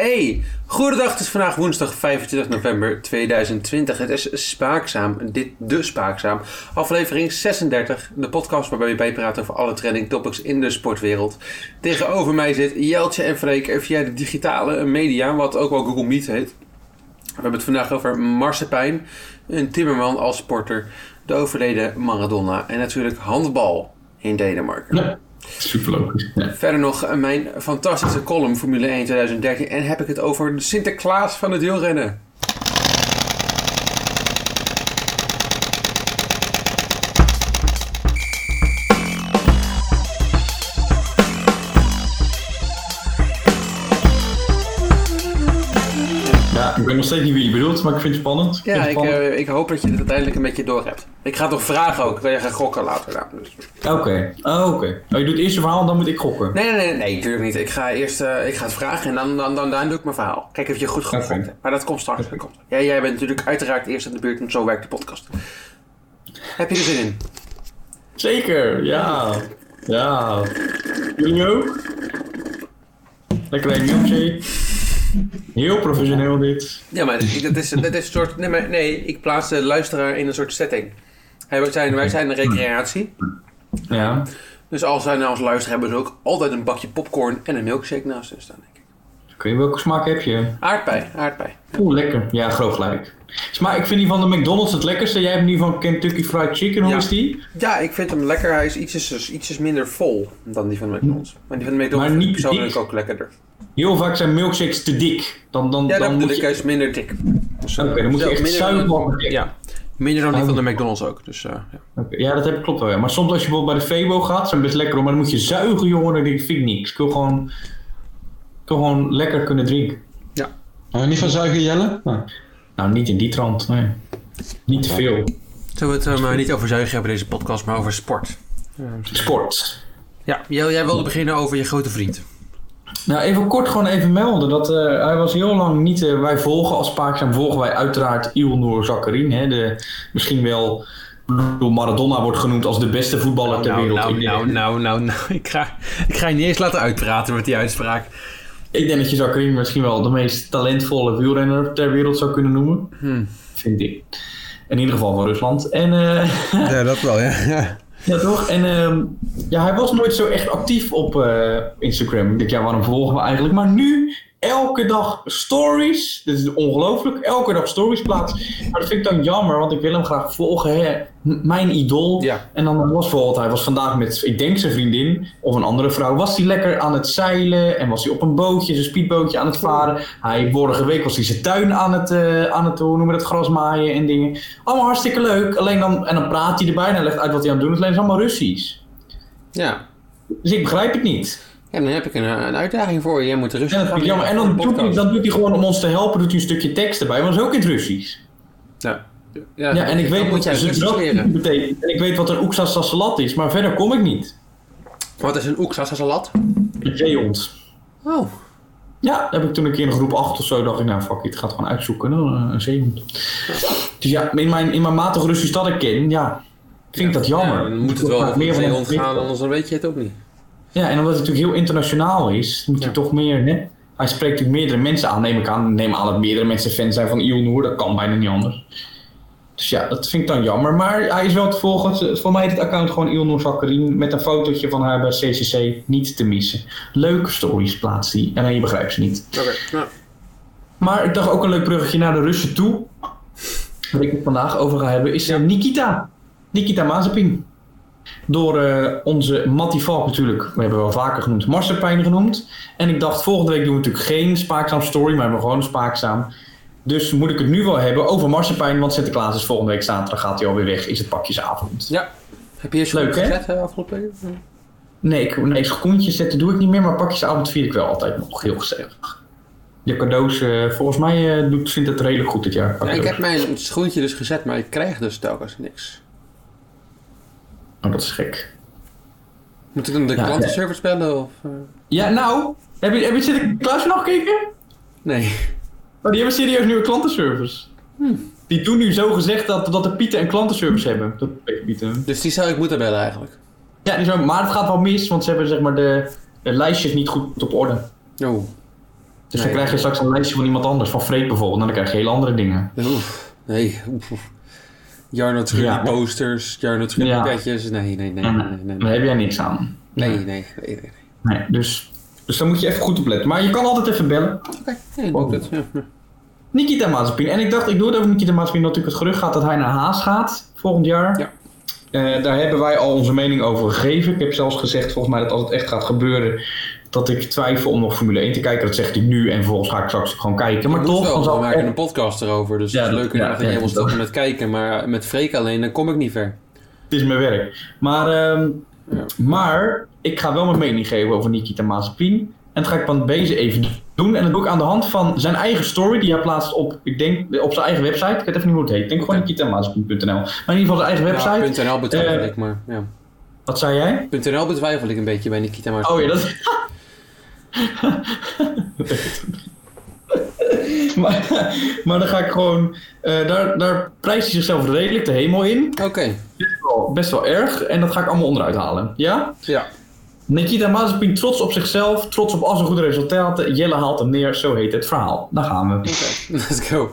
Hey, goedendag. Het is vandaag woensdag 25 november 2020. Het is Spaakzaam, dit de Spaakzaam. Aflevering 36, de podcast waarbij we bijpraten over alle trending topics in de sportwereld. Tegenover mij zit Jeltje en Freek via de digitale media, wat ook wel Google Meet heet. We hebben het vandaag over Marsepein, een timmerman als sporter, de overleden Maradona en natuurlijk handbal in Denemarken. Super logisch. Verder nog mijn fantastische column Formule 1 2013 en heb ik het over Sinterklaas van het wielrennen. Weet nog steeds niet wie je bedoelt, maar ik vind het spannend. Ja, ik, eh, ik hoop dat je het uiteindelijk een beetje door hebt. Ik ga toch vragen ook, wil je gaan gokken later? Nou, dus- Oké, oh, oké. Oh, je doet eerst je verhaal en dan moet ik gokken. Nee, nee, nee, nee, natuurlijk niet. Ik ga eerst eh, ik ga het vragen en dan, dan, dan, dan doe ik mijn verhaal. Kijk of je goed Oké. hebt. Maar dat komt straks. Dat komt. Ja, jij bent natuurlijk uiteraard eerst aan de beurt en zo werkt de podcast. Heb je er zin in? Zeker, ja. Ja. Jullie ook? Lekker een milkshake. Heel professioneel dit. Ja, maar dit is, dit is een soort... Nee, maar, nee, ik plaats de luisteraar in een soort setting. Wij, zijn, wij zijn een recreatie. Ja. Dus als zij naar ons luisteren, hebben ze ook altijd een bakje popcorn en een milkshake naast hen staan. Oké, welke smaak heb je? Aardbei, aardbei. Oeh, lekker. Ja, groot gelijk. Maar ik vind die van de McDonald's het lekkerste. Jij hebt die van Kentucky Fried Chicken. Hoe Ja. is die? Ja, ik vind hem lekker. Hij is ietsjes, ietsjes minder vol dan die van de McDonald's. Maar die van de McDonald's Maar niet persoonlijk ook lekkerder. Heel vaak zijn milkshakes te dik. Dan, dan, Ja, dan moet ik. je... Hij is minder dik. Dus, Oké, dan moet je echt zuiver. Ja, minder dan die van de. McDonald's ook. Dus, eh, ja. Ja, dat heb klopt wel. Ja. Maar soms als je bijvoorbeeld bij de Febo gaat, zijn best lekker. Maar dan moet je zuigen, jongen. Dan denk ik, vind ik niks. Ik wil gewoon, gewoon lekker kunnen drinken. Oh, niet van zuigen Jelle? Nou, Nou, niet in die trant, nee. Niet te veel. Zullen we het eh, maar niet over zuigen hebben deze podcast, maar over sport. Sport. Ja, jij, jij wilde beginnen over je grote vriend. Nou, even kort gewoon even melden. Dat, eh, hij was heel lang niet... eh, wij volgen als Spaakzaam volgen wij uiteraard Ilnur Zakarin. Hè, de, misschien wel door Maradona wordt genoemd als de beste voetballer ter Nou, wereld. nou, ik, denk, nou, nou, nou, nou. Ik ga, ik ga je niet eens laten uitpraten met die uitspraak. Ik denk dat je Zakarin misschien wel de meest talentvolle wielrenner ter wereld zou kunnen noemen. Hmm. Vind ik. In ieder geval van Rusland. En... eh, Ja, dat wel, ja. ja. Ja, toch? En ehm, ja, hij was nooit zo echt actief op eh, Instagram. Ik denk, ja, waarom volgen we eigenlijk? Maar nu, elke dag stories. Dit is ongelooflijk. Elke dag stories plaatsen. Maar dat vind ik dan jammer, want ik wil hem graag volgen. Hè? Mijn idool. Ja. En dan was bijvoorbeeld, hij was vandaag met, ik denk zijn vriendin of een andere vrouw, was hij lekker aan het zeilen en was hij op een bootje, zijn speedbootje aan het varen. Hij, vorige week was hij zijn tuin aan het, eh, aan het hoe noemen we dat, gras maaien en dingen. Allemaal hartstikke leuk, alleen dan, en dan praat hij erbij en hij legt uit wat hij aan het doen is, alleen het is allemaal Russisch. Ja. Dus ik begrijp het niet. Ja, dan heb ik een, eh, een uitdaging voor je. Jij moet rustig En, dat vind ik jammer. en dan, doet hij, dan doet hij gewoon om ons te helpen, doet hij een stukje tekst erbij, maar dat is ook in het Russisch. Ja. Ja, Ja, en ik weet wat Russisch leren. betekent. En ik weet wat een oeksa salat is, maar verder kom ik niet. Wat is een oeksa salat? Een zeehond. Oh. Ja, heb ik toen een keer in groep 8 of zo dacht ik, nou fuck it, ga het gewoon uitzoeken, een, een zeehond. Dus ja, in mijn, in mijn matige Russisch dat ik ken, ja, vind ik dat jammer. Ja, dan moet het wel over een van zeehond gaan, anders dan weet je het ook niet. Ja, en omdat het natuurlijk heel internationaal is, moet hij toch meer, hè? Hij spreekt natuurlijk meerdere mensen aan, neem ik aan. Neem aan dat meerdere mensen fan zijn van Ilnoor, dat kan bijna niet anders. Dus ja, dat vind ik dan jammer. Maar hij is wel te volgen. Voor mij is het account gewoon Ilnoor Zakarin met een fotootje van haar bij CCC niet te missen. Leuke stories plaatst hij. En je begrijpt ze niet. Oké, nou. Maar ik dacht ook een leuk bruggetje naar de Russen toe. Waar ik het vandaag over ga hebben, is eh, Nikita. Nikita Mazepin. Door eh, onze Mattie Valk natuurlijk, we hebben wel vaker genoemd, Marsepein genoemd. En ik dacht, volgende week doen we natuurlijk geen spaakzaam story, maar we hebben gewoon spaakzaam. Dus moet ik het nu wel hebben over Marsepein, want Sinterklaas is volgende week zaterdag, gaat hij alweer weg, is het pakjesavond. Ja. Heb je je Leuk, hè? gezet uh, afgelopen week? Nee, ik, nee, schoentjes zetten doe ik niet meer, maar pakjesavond vier ik wel altijd nog, heel gezellig. De cadeaus, eh, volgens mij eh, doet, vindt het redelijk goed dit jaar. Ja, ik heb mijn schoentje dus gezet, maar ik krijg dus telkens niks. Oh, dat is gek. Moet ik dan de Ja, klantenservice bellen? Of, eh? Ja, nou, heb je, heb je Sinterklaas nog gekeken? Nee. Oh, die hebben serieus nieuwe klantenservice. Die doen nu zo gezegd dat, dat de Pieten een klantenservice hebben. Dat Pieten. Dus die zou ik moeten bellen eigenlijk. Ja, die maar het gaat wel mis, want ze hebben zeg maar de, de lijstjes niet goed op orde. Oh. Dus dan krijg je straks een lijstje van iemand anders, van Freek bijvoorbeeld. En dan krijg je hele andere dingen. Oef, nee. Oef, oef. Jarno Trulli Ja. posters, Jarno Trulli Ja. petjes. Nee, nee, nee, nee, nee, nee. Daar heb jij niks aan. Nee, nee, nee, nee. nee. Dus, dus daar moet je even goed op letten. Maar je kan altijd even bellen. Oké, ik het. Ja. Nikita Mazepin. En ik dacht, ik doe het over Nikita Mazepin, omdat natuurlijk het gerucht gaat dat hij naar Haas gaat volgend jaar. Ja. Eh, daar hebben wij al onze mening over gegeven. Ik heb zelfs gezegd, volgens mij, dat als het echt gaat gebeuren, dat ik twijfel om nog Formule 1 te kijken. Dat zegt hij nu en vervolgens ga ik straks gewoon kijken. Maar toch, dan we maken een podcast erover, dus Ja, het is leuk ja, om dat- stoppen met kijken. Maar met Freek alleen, dan kom ik niet ver. Het is mijn werk. Maar, ehm, Ja. maar ik ga wel mijn mening geven over Nikita Mazepin. En dat ga ik van deze even doen. En dat doe ik aan de hand van zijn eigen story die hij plaatst op, ik denk, op zijn eigen website. Ik weet even niet hoe het heet. Ik denk gewoon nikitamazepin.nl. Maar in ieder geval zijn eigen website. Ja, .nl betwijfel Eh, ik, maar ja. Wat zei jij? .nl betwijfel ik een beetje bij Nikita, maar... Oh ja, dat... maar, maar dan ga ik gewoon... eh, daar, daar prijst hij zichzelf redelijk de hemel in. Oké, Best wel, best wel erg. En dat ga ik allemaal onderuit halen. Ja? ja. Nikita Mazepin trots op zichzelf, trots op al zijn goede resultaten. Jelle haalt hem neer, zo heet het verhaal. Daar gaan we. Let's go.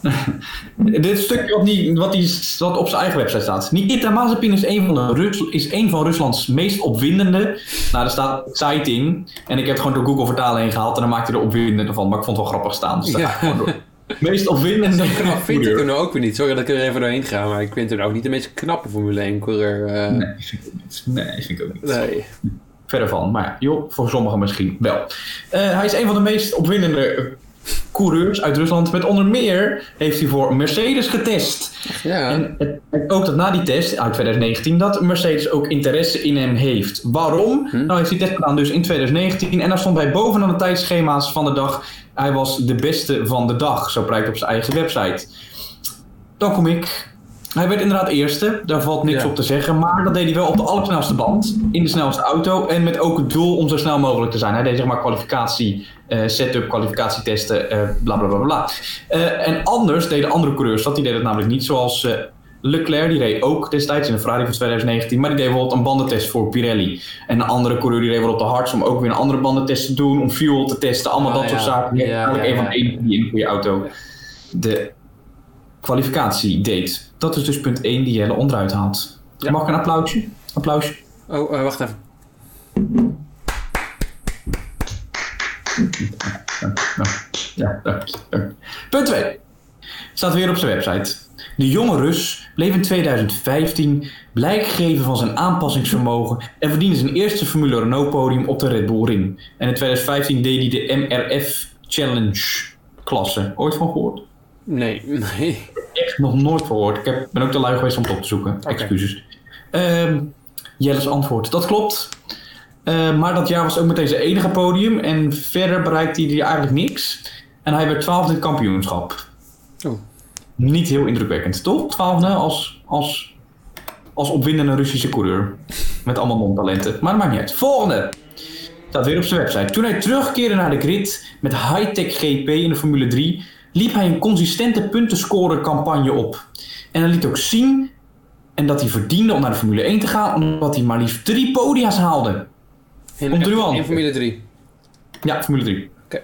Dit stukje wat, niet, wat, die, wat op zijn eigen website staat. Nikita Mazepin is een van, de Rus, is een van Ruslands meest opwindende. Nou, er staat exciting. En ik heb het gewoon door Google vertalen heen gehaald. En dan maakte hij er opwindende van. Maar ik vond het wel grappig staan. Dus daar ga ik gewoon door. Meest opwindende. Knap vind ik hem ook weer niet. Sorry dat ik er even doorheen ga, maar ik vind hem ook niet de meest knappe Formule 1 coureur. eh. Nee, vind ik niet. Nee, vind ik ook niet. nee. Verder van. Maar ja, joh, voor sommigen misschien wel. Eh, hij is een van de meest opwindende coureurs uit Rusland. Met onder meer heeft hij voor Mercedes getest. Ja. En het, ook dat na die test uit 2019 dat Mercedes ook interesse in hem heeft. Waarom? Hm? Nou heeft hij test gedaan dus in 2019 en daar stond hij bovenaan de tijdschema's van de dag. Hij was de beste van de dag, zo prijkt op zijn eigen website. Dan kom ik. Hij werd inderdaad eerste, daar valt niks Ja. op te zeggen. Maar dat deed hij wel op de allersnelste band, in de snelste auto. En met ook het doel om zo snel mogelijk te zijn. Hij deed zeg maar kwalificatie, eh, setup, kwalificatietesten, eh bla bla bla bla. Eh, en anders deden andere coureurs dat. Die deden het namelijk niet, zoals Leclerc. Die reed ook destijds in de Ferrari van 2019. Maar die deed bijvoorbeeld een bandentest voor Pirelli. En een andere coureur die reed wel op de hards om ook weer een andere bandentest te doen. Om fuel te testen, allemaal Ah, dat soort zaken. Heeft Ja, eigenlijk een van die in een goede auto de kwalificatie deed. Dat is dus punt 1 die Jelle onderuit haalt. Ja. Mag ik een applausje? Applausje. Oh, eh, wacht even. Ja. Punt 2. Staat weer op zijn website. De jonge Rus bleef in 2015 blijk geven van zijn aanpassingsvermogen en verdiende zijn eerste Formule Renault podium op de Red Bull Ring. En in 2015 deed hij de MRF Challenge klasse. Ooit van gehoord? Nee, nee. Echt nog nooit van gehoord. Ik heb, ben ook te lui geweest om het op te zoeken. Excuses. Ehm Jelle's antwoord. Dat klopt. Eh, maar dat jaar was ook meteen zijn enige podium. En verder bereikte hij eigenlijk niks. En hij werd twaalfde in het kampioenschap. Oh. Niet heel indrukwekkend, toch? Twaalfde als, als, als opwindende Russische coureur. Met allemaal non-talenten. Maar dat maakt niet uit. Volgende. Staat weer op zijn website. Toen hij terugkeerde naar de grid met high-tech GP in de Formule 3, liep hij een consistente puntenscoren campagne op. En hij liet ook zien en dat hij verdiende om naar de Formule 1 te gaan, omdat hij maar liefst drie podia's haalde. Komt er nu aan. in Formule 3. Ja, Formule 3. Oké.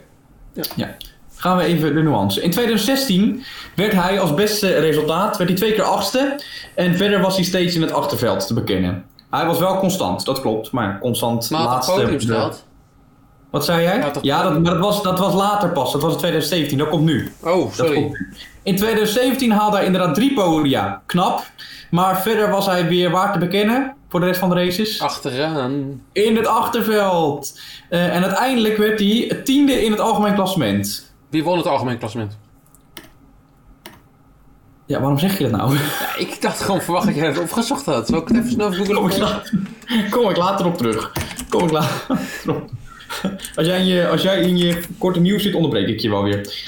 Ja. Gaan we even de nuance. In 2016 werd hij als beste resultaat werd hij twee keer achtste. En verder was hij steeds in het achterveld te bekennen. Hij was wel constant, dat klopt. Maar constant Maar laatste. gehaald? Wat zei jij? Ja, dat, maar dat was, dat was later pas. Dat was in 2017. Dat komt nu. Oh, sorry. komt nu. In 2017 haalde hij inderdaad drie podia. Knap. Maar verder was hij weer waar te bekennen voor de rest van de races. Achteraan. In het achterveld. Eh, en uiteindelijk werd hij tiende in het algemeen klassement. Wie won het algemeen klassement? Ja, waarom zeg je dat nou? Ja, ik dacht gewoon verwacht dat jij het opgezocht had. Zal ik het even snel? Kom ik, later, kom ik later op terug. Kom ik later op. Als jij, in je, als jij in je korte nieuws zit, onderbreek ik je wel weer.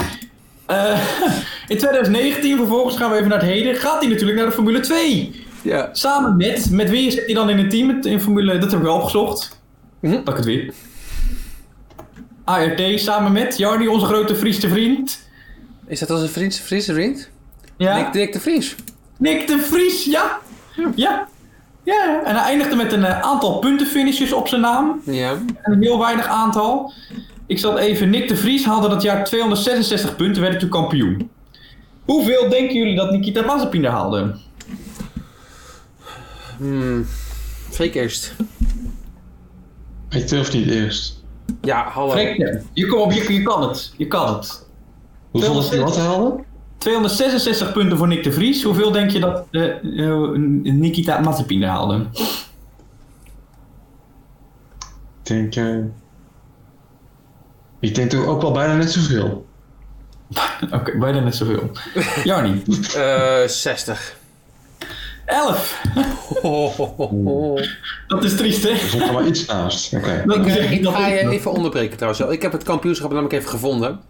Eh, in 2019, vervolgens gaan we even naar het heden, gaat hij natuurlijk naar de Formule 2. Ja. Samen met, met wie zit hij dan in een team in Formule, dat heb ik wel opgezocht. Mhm. Dat ik het weer. ART samen met Jarny, onze grote Friese vriend. Is dat onze Friese vriend? Ja. Nick, Dick de Vries. Nick de Vries, ja. Ja. Ja, en hij eindigde met een eh, aantal puntenfinishes op zijn naam. Ja. Een heel weinig aantal. Ik zat even. Nick de Vries haalde dat jaar 266 punten, werd toen kampioen. Hoeveel denken jullie dat Nikita Mazepin er haalde? Hmm. Freek eerst. Ik durf niet eerst. Ja, hallo. Freek, je, kom op, je, je kan het. Je kan het. Hoeveel is die wat haalde? 266 punten voor Nick de Vries. Hoeveel denk je dat eh, eh, Nikita Mazepin er haalde? Ik denk... eh, ik denk toch ook wel bijna net zoveel. Oké, bijna net zoveel. Jarni. Eh 60. 11. Dat is triest, hè? Er stond er maar iets naast. Oké. Ik, ik ga je even onderbreken trouwens. Ik heb het kampioenschap namelijk even gevonden.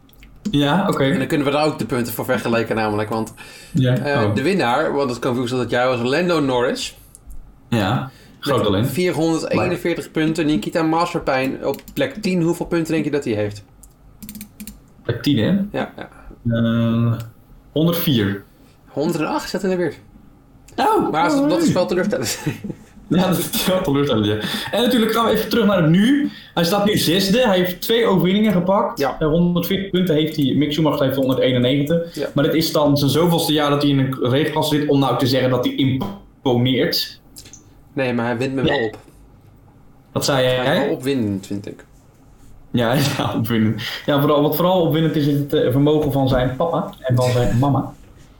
Ja, oké. En dan kunnen we daar ook de punten voor vergelijken namelijk. Want Ja. eh, oh. de winnaar, want het kampioenschap dat jaar was Lando Norris. ja. Groot talent. 441 punten. Nikita Masterpijn op plek 10. Hoeveel punten denk je dat hij heeft? Plek 10, hè? Ja, ja. Eh, 104. 108 zat in de buurt. Oh, Maar dat- dat is wel teleurstellend. Ja, dat is wel teleurstellend, ja. En natuurlijk gaan we even terug naar het nu. Hij staat nu zesde. Hij heeft twee overwinningen gepakt. Ja. Eh, 140 punten heeft hij. Mick Schumacher heeft 191. Ja. Maar dit is dan zijn zoveelste jaar dat hij in een regenklasse zit. Om nou te zeggen dat hij imponeert. Nee, maar hij wint me wel op. Wat zei Hij is wel jij? opwindend, vind ik. Ja, ja, opwindend. Ja, vooral, wat vooral opwindend is het eh, vermogen van zijn papa en van zijn mama.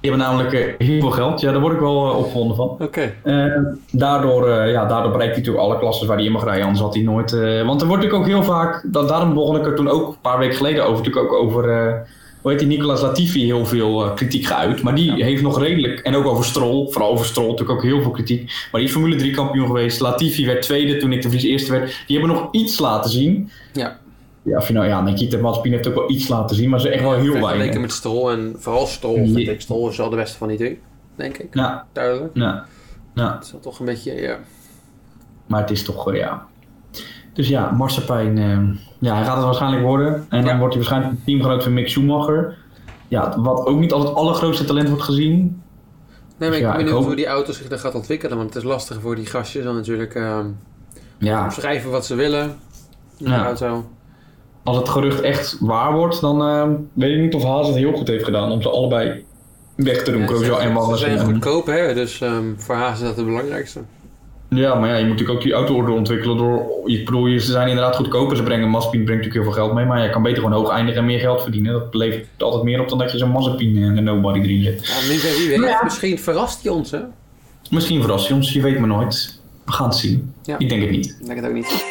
Die hebben namelijk eh, heel veel geld. Ja, daar word ik wel uh, opgewonden van. Oké. Eh, daardoor, ja, daardoor bereikt hij natuurlijk alle klassen waar hij in mag rijden. Anders had hij nooit... want er wordt natuurlijk ook heel vaak... Dat, daarom begon ik er toen ook een paar weken geleden over. Natuurlijk ook over... hoe heet die? Nicolas Latifi heel veel kritiek geuit. Maar die heeft nog redelijk... En ook over Stroll. Vooral over Stroll natuurlijk ook heel veel kritiek. Maar die is Formule 3 kampioen geweest. Latifi werd tweede toen ik de Vries eerste werd. Die hebben nog iets laten zien. Ja. Ja, of je nou, ja, Nikita heeft ook wel iets laten zien. Maar ze echt wel heel Vergeleken weinig. met Stroll en vooral Stroll vind Ja. ik. Stroll is wel de beste van die twee, denk ik. Ja, Duidelijk. ja, ja. Het is wel toch een beetje, ja. Maar het is toch, eh, ja. Dus ja, Marsepijn, eh, ja, hij gaat het waarschijnlijk worden. En dan wordt hij waarschijnlijk teamgenoot van Mick Schumacher. Ja, wat ook niet als het allergrootste talent wordt gezien. Nee, maar ik ben ik benieuwd hoop- hoe die auto zich dan gaat ontwikkelen. Want het is lastig voor die gastjes dan natuurlijk ehm Ja, omschrijven wat ze willen. In de Ja. auto. Als het gerucht echt waar wordt, dan eh, weet ik niet of Haas het heel goed heeft gedaan om ze allebei weg te doen. Ja, ze, en ze zijn goedkoop, hè? Dus ehm, voor haar is dat het belangrijkste. Ja, maar ja, je moet natuurlijk ook die auto doorontwikkelen door... Ik bedoel, ze zijn inderdaad goedkoper. Ze brengen Mazepin brengt natuurlijk heel veel geld mee. Maar je kan beter gewoon hoog eindigen en meer geld verdienen. Dat levert altijd meer op dan dat je zo'n Mazepin en de nobody erin zet. Ja, wie weet, wie weet. Ja. Misschien verrast hij ons, hè? Misschien verrast hij ons, je weet maar nooit. We gaan het zien. Ja. Ik denk het niet. Ik denk het ook niet.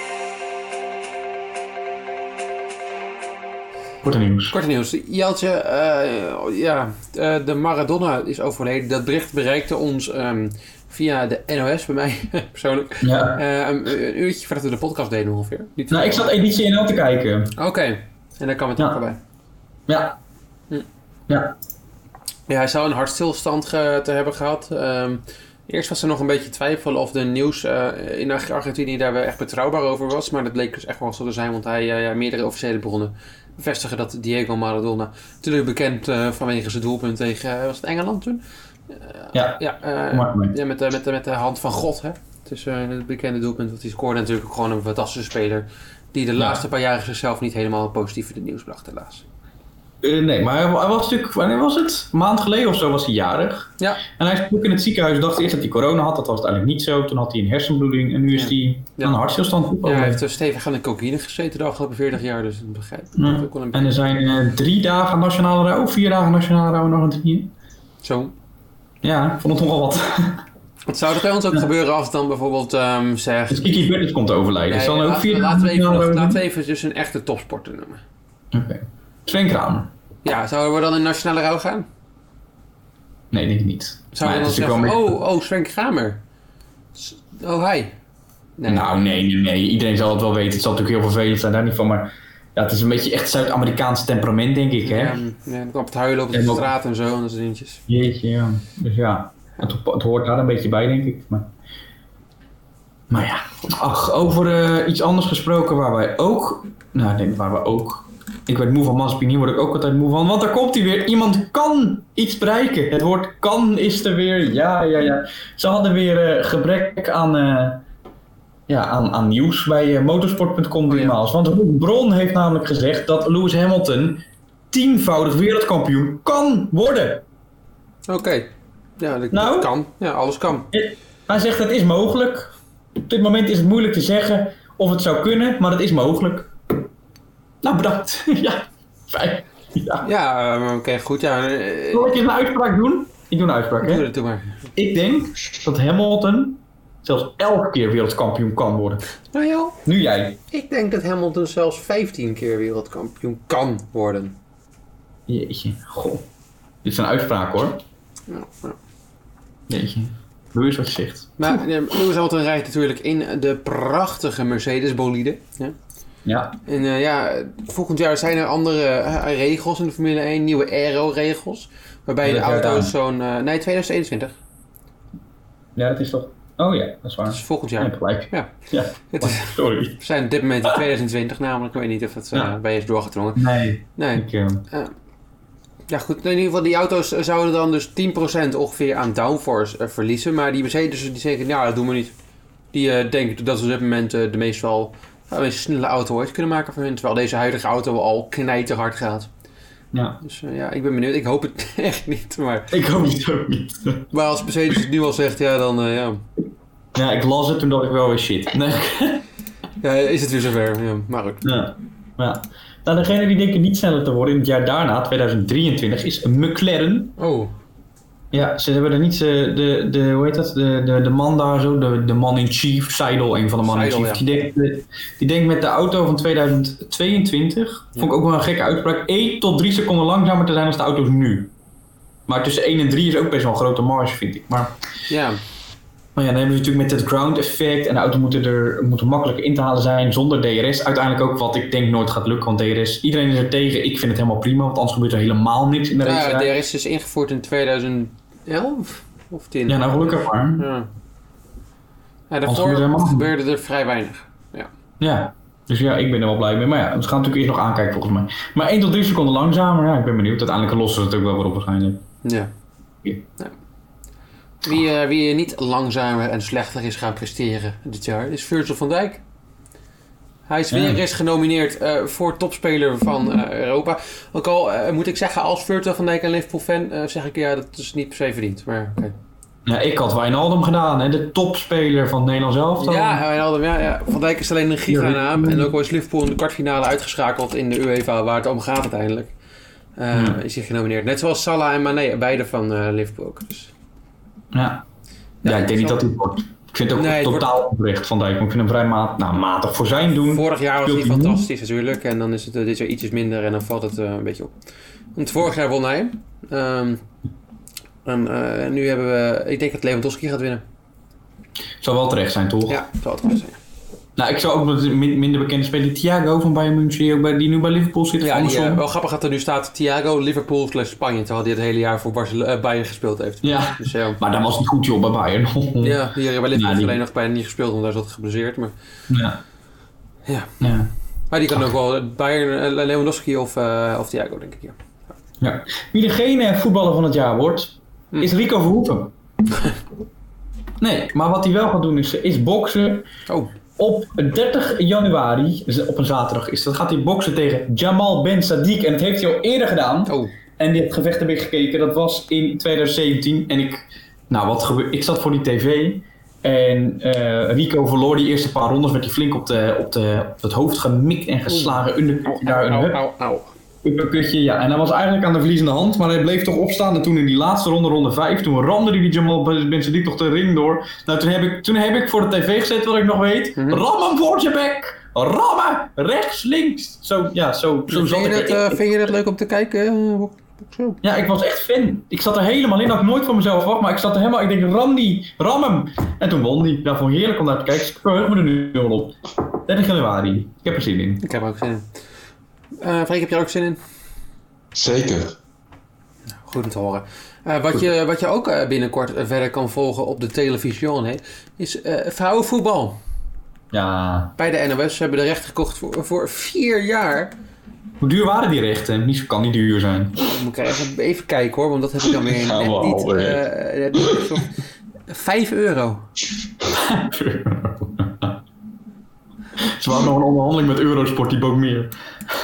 Korte nieuws. Korte nieuws. Jeltje, eh, ja, eh, de Maradona is overleden. Dat bericht bereikte ons ehm, via de NOS bij mij persoonlijk. Ja. Eh, een, een uurtje voordat we de podcast deden ongeveer. Niet Nou, ik zat editie NL te kijken. Oké, en daar kwam het Ja. ook voorbij. Ja. Hm. Ja. Ja, hij zou een hartstilstand ge- te hebben gehad. Ehm, eerst was er nog een beetje twijfel of de nieuws in Argentinië daar wel echt betrouwbaar over was. Maar dat bleek dus echt wel zo te zijn, want hij, ja, meerdere officiële bronnen bevestigen dat Diego Maradona, natuurlijk bekend eh, vanwege zijn doelpunt tegen, eh, was het Engeland toen? Ja. Ja, eh, Maar- maar- ja met, de, met, met de hand van God, hè. Het is eh, het bekende doelpunt dat hij scoorde. Natuurlijk ook gewoon een fantastische speler. Die de Ja. laatste paar jaren zichzelf niet helemaal positief in het nieuws bracht, helaas. Eh, nee, maar hij, hij was natuurlijk, wanneer was het? Een maand geleden of zo was hij jarig. Ja. En hij is ook in het ziekenhuis, dacht eerst dat hij corona had. Dat was het eigenlijk niet zo. Toen had hij een hersenbloeding en nu is Ja. hij Ja. aan een hartstilstand Ja, hij heeft stevig aan de cocaïne gezeten de afgelopen 40 jaar, dus dat begrijp ik. Ja. Dat is ook wel een En er zijn eh, drie dagen nationale rouw, vier dagen nationale rouw in Argentinië. Zo. Ja, ik vond het nogal wat. Wat zou er bij ons ook gebeuren als dan bijvoorbeeld ehm zegt... Dus Kiki Bertens komt te overlijden. Nee, ook laten, we- laten, we even, nog- laten we even dus een echte topsporter noemen. Oké. Sven Kramer? Ja, zouden we dan in nationale rouw gaan? Nee, denk ik niet. Zouden we dan zeggen, oh, oh, Sven Kramer. Oh, hij. Nee. Nou, nee, nee, nee. Iedereen zal het wel weten. Het zal natuurlijk heel vervelend zijn, daar niet van. Maar ja, het is een beetje echt Zuid-Amerikaans temperament, denk ik, hè? Ja, ja, dan op het huilen op de En ook- straat en zo en dat soort dingetjes. Jeetje, ja. Dus ja, het, het hoort daar een beetje bij, denk ik. Maar, maar ja, ach, over eh, iets anders gesproken waar wij ook... Nou, nee, waar we ook... Ik werd moe van Mazepin, hier word ik ook altijd moe van. Want daar komt hij weer. Iemand kan iets bereiken. Het woord kan is er weer. Ja, ja, ja. Ze hadden weer eh, gebrek aan... eh, ja, aan, aan nieuws bij eh, motorsport.com Oh, ja. Want een bron heeft namelijk gezegd dat Lewis Hamilton tienvoudig wereldkampioen kan worden. Oké. Ja, dat, Nou? dat kan. Ja, alles kan. Hij zegt het is mogelijk. Op dit moment is het moeilijk te zeggen of het zou kunnen, maar het is mogelijk. Nou, bedankt. ja, fijn. Ja. Ja, oké, goed. Ja, Zal ik een uitspraak doen? Ik doe een uitspraak, doe hè? het, doe maar. Ik denk dat Hamilton zelfs elke keer wereldkampioen kan worden. Nou ja, Nu jij. ik denk dat Hamilton zelfs 15 keer wereldkampioen kan worden. Jeetje, goh. Dit is een uitspraak hoor. Ja, ja. Jeetje. Doe eens wat je zegt. Maar eh, Lewis Hamilton rijdt natuurlijk in de prachtige Mercedes bolide. Ja. Ja. En eh, ja, volgend jaar zijn er andere eh, regels in de Formule 1, nieuwe aero-regels. Waarbij de auto's zo'n... eh, nee, 2021. Ja, dat is toch... Oh ja, dat is Dat waar. is volgend Ja, jaar. gelijk. Ja. Ja, Het is, sorry. we zijn op dit moment in 2020 namelijk. Ik weet niet of het Ja. bij je is doorgedrongen. Nee. Nee. Ik, eh, Ja goed, in ieder geval die auto's zouden dan dus 10% ongeveer aan downforce verliezen. Maar die Mercedes die zeggen, ja dat doen we niet. Die denken dat ze op dit moment de meest wel meest snelle auto ooit kunnen maken voor hun. Terwijl deze huidige auto al knijterhard gaat. ja. Dus eh, ja, ik ben benieuwd. Ik hoop het echt niet. Maar, Ik hoop het ook niet. maar als Mercedes het nu al zegt, ja dan eh, ja. Ja, ik las het toen dacht ik wel weer shit. Nee. ja, is het weer zover. Ja, maar goed. Ja. ja. Nou, degene die denken niet sneller te worden in het jaar daarna, 2023, is McLaren. Oh, Ja, ze hebben er niet de, de, de hoe heet dat, de, de, de man daar zo, de, de man in chief, Seidel, een van de mannen in chief. Die, denkt, die denkt met de auto van 2022, vond ik ook wel een gekke uitspraak, 1 tot 3 seconden langzamer te zijn dan de auto's nu. Maar tussen 1 en 3 is ook best wel een grote marge, vind ik. Maar, ja. Maar ja, dan hebben ze natuurlijk met het ground effect en de auto moeten er moeten makkelijk in te halen zijn zonder DRS. Uiteindelijk ook wat ik denk nooit gaat lukken, want DRS, iedereen is er tegen. Ik vind het helemaal prima, want anders gebeurt er helemaal niks in de race. ja DRS is ingevoerd in 2011 of 10. Ja, nou gelukkig maar. Ja. Ja, er daarvoor niet. gebeurde er vrij weinig. Ja, dus ja, ik ben er wel blij mee. Maar ja, we gaan natuurlijk eerst nog aankijken volgens mij. Maar 1 tot 3 seconden langzamer, ja, ik ben benieuwd. Uiteindelijk lossen ze het ook wel weer op waarschijnlijk. Ja. Ja. Ja. Wie, eh, wie niet langzamer en slechter is gaan presteren dit jaar is Virgil van Dijk. Hij is weer eens genomineerd eh, voor topspeler van eh, Europa. Ook al moet ik zeggen, als Virgil van Dijk een Liverpool-fan, zeg ik ja, dat is niet per se verdiend. Maar oké. Ja, ik had Wijnaldum gedaan, hè, de topspeler van het Nederlands elftal. Ja, Wijnaldum, ja, ja, Van Dijk is alleen een giga Ja, naam. ik- En ook al is Liverpool in de kwartfinale uitgeschakeld in de UEFA, waar het om gaat uiteindelijk. Is hij genomineerd. Net zoals Salah en Mane, beide van Liverpool. Dus. Ja. Ja, ik denk niet dat hij het wordt. Ik vind het ook Nee, het totaal onrecht van Dijk. Maar ik vind hem vrij maat, nou, matig voor zijn doen. Vorig jaar was hij fantastisch natuurlijk. En dan is het eh, dit jaar ietsjes minder en dan valt het eh, een beetje op. Want vorig jaar won hij. Ehm, en eh, nu hebben we... Ik denk dat Lewandowski gaat winnen. Zou wel terecht zijn, toch? Ja, zal het goed zijn. Nou, ik zou ook min- minder bekende speler, Thiago van Bayern München, die, nu bij Liverpool zit. Ja, die, eh, wel grappig dat er nu staat Thiago, Liverpool slash Spanje. Terwijl hij het hele jaar voor Barcelona, eh, Bayern gespeeld heeft. ja, Dus ja, maar dat was niet goed joh bij Bayern. ja die bij Liverpool Ja, die- alleen nog bijna niet gespeeld, want daar zat geblesseerd. Maar, ja. Ja. ja. maar die kan ook wel Bayern, eh, Lewandowski of, eh, of Thiago, denk ik. Ja. Ja. Wie degene voetballer van het jaar wordt, Hm. is Rico Verhoeven. nee, maar wat hij wel gaat doen is, is boksen. Oh, Op 30 januari, op een zaterdag is dat, gaat hij boksen tegen Jamal Ben Sadiq. En dat heeft hij al eerder gedaan. oh. En dit gevecht heb ik gekeken, dat was in 2017. En ik, nou wat gebeurde, ik zat voor die tv. En eh, Rico verloor die eerste paar rondes, werd hij flink op, de, op, de, op het hoofd gemikt en geslagen. Undercutje daar, een Uppercutje, ja. En hij was eigenlijk aan de verliezende hand, maar hij bleef toch opstaan. En toen in die laatste ronde, ronde 5, toen ramde hij die Jamal Ben Sadiq toch de ring door. Nou, toen heb ik, toen heb ik voor de tv gezet, wat ik nog weet. Mhm. Ram hem voor je bek! Rammen! Rechts, links! Zo, ja, zo, zo zat Vind je, ik. dat, eh, vind je dat leuk om te kijken? eh? Ja, ik was echt fan. Ik zat er helemaal in. Dat ik nooit van mezelf verwacht. Maar ik zat er helemaal... Ik denk, ram die. Ram hem. En toen won die. Ja, vond ik heerlijk om naar te kijken. Dus ik verheug me er nu wel op. 30 januari. Ik heb er zin in. Ik heb er ook zin in. Eh Freek, heb je er ook zin in? Zeker. Goed om te horen. Eh, wat, je, wat je ook eh, binnenkort verder kan volgen op de televisie is eh, vrouwenvoetbal. Ja. Bij de NOS hebben de rechten gekocht voor, voor vier jaar. Hoe duur waren die rechten? Niet, kan niet duur zijn. Moet ik even, even kijken hoor, want dat heb ik dan weer net we niet. alweer. eh, net niet gezocht. 5 euro. Ze hadden nog een onderhandeling met Eurosport, die bood meer.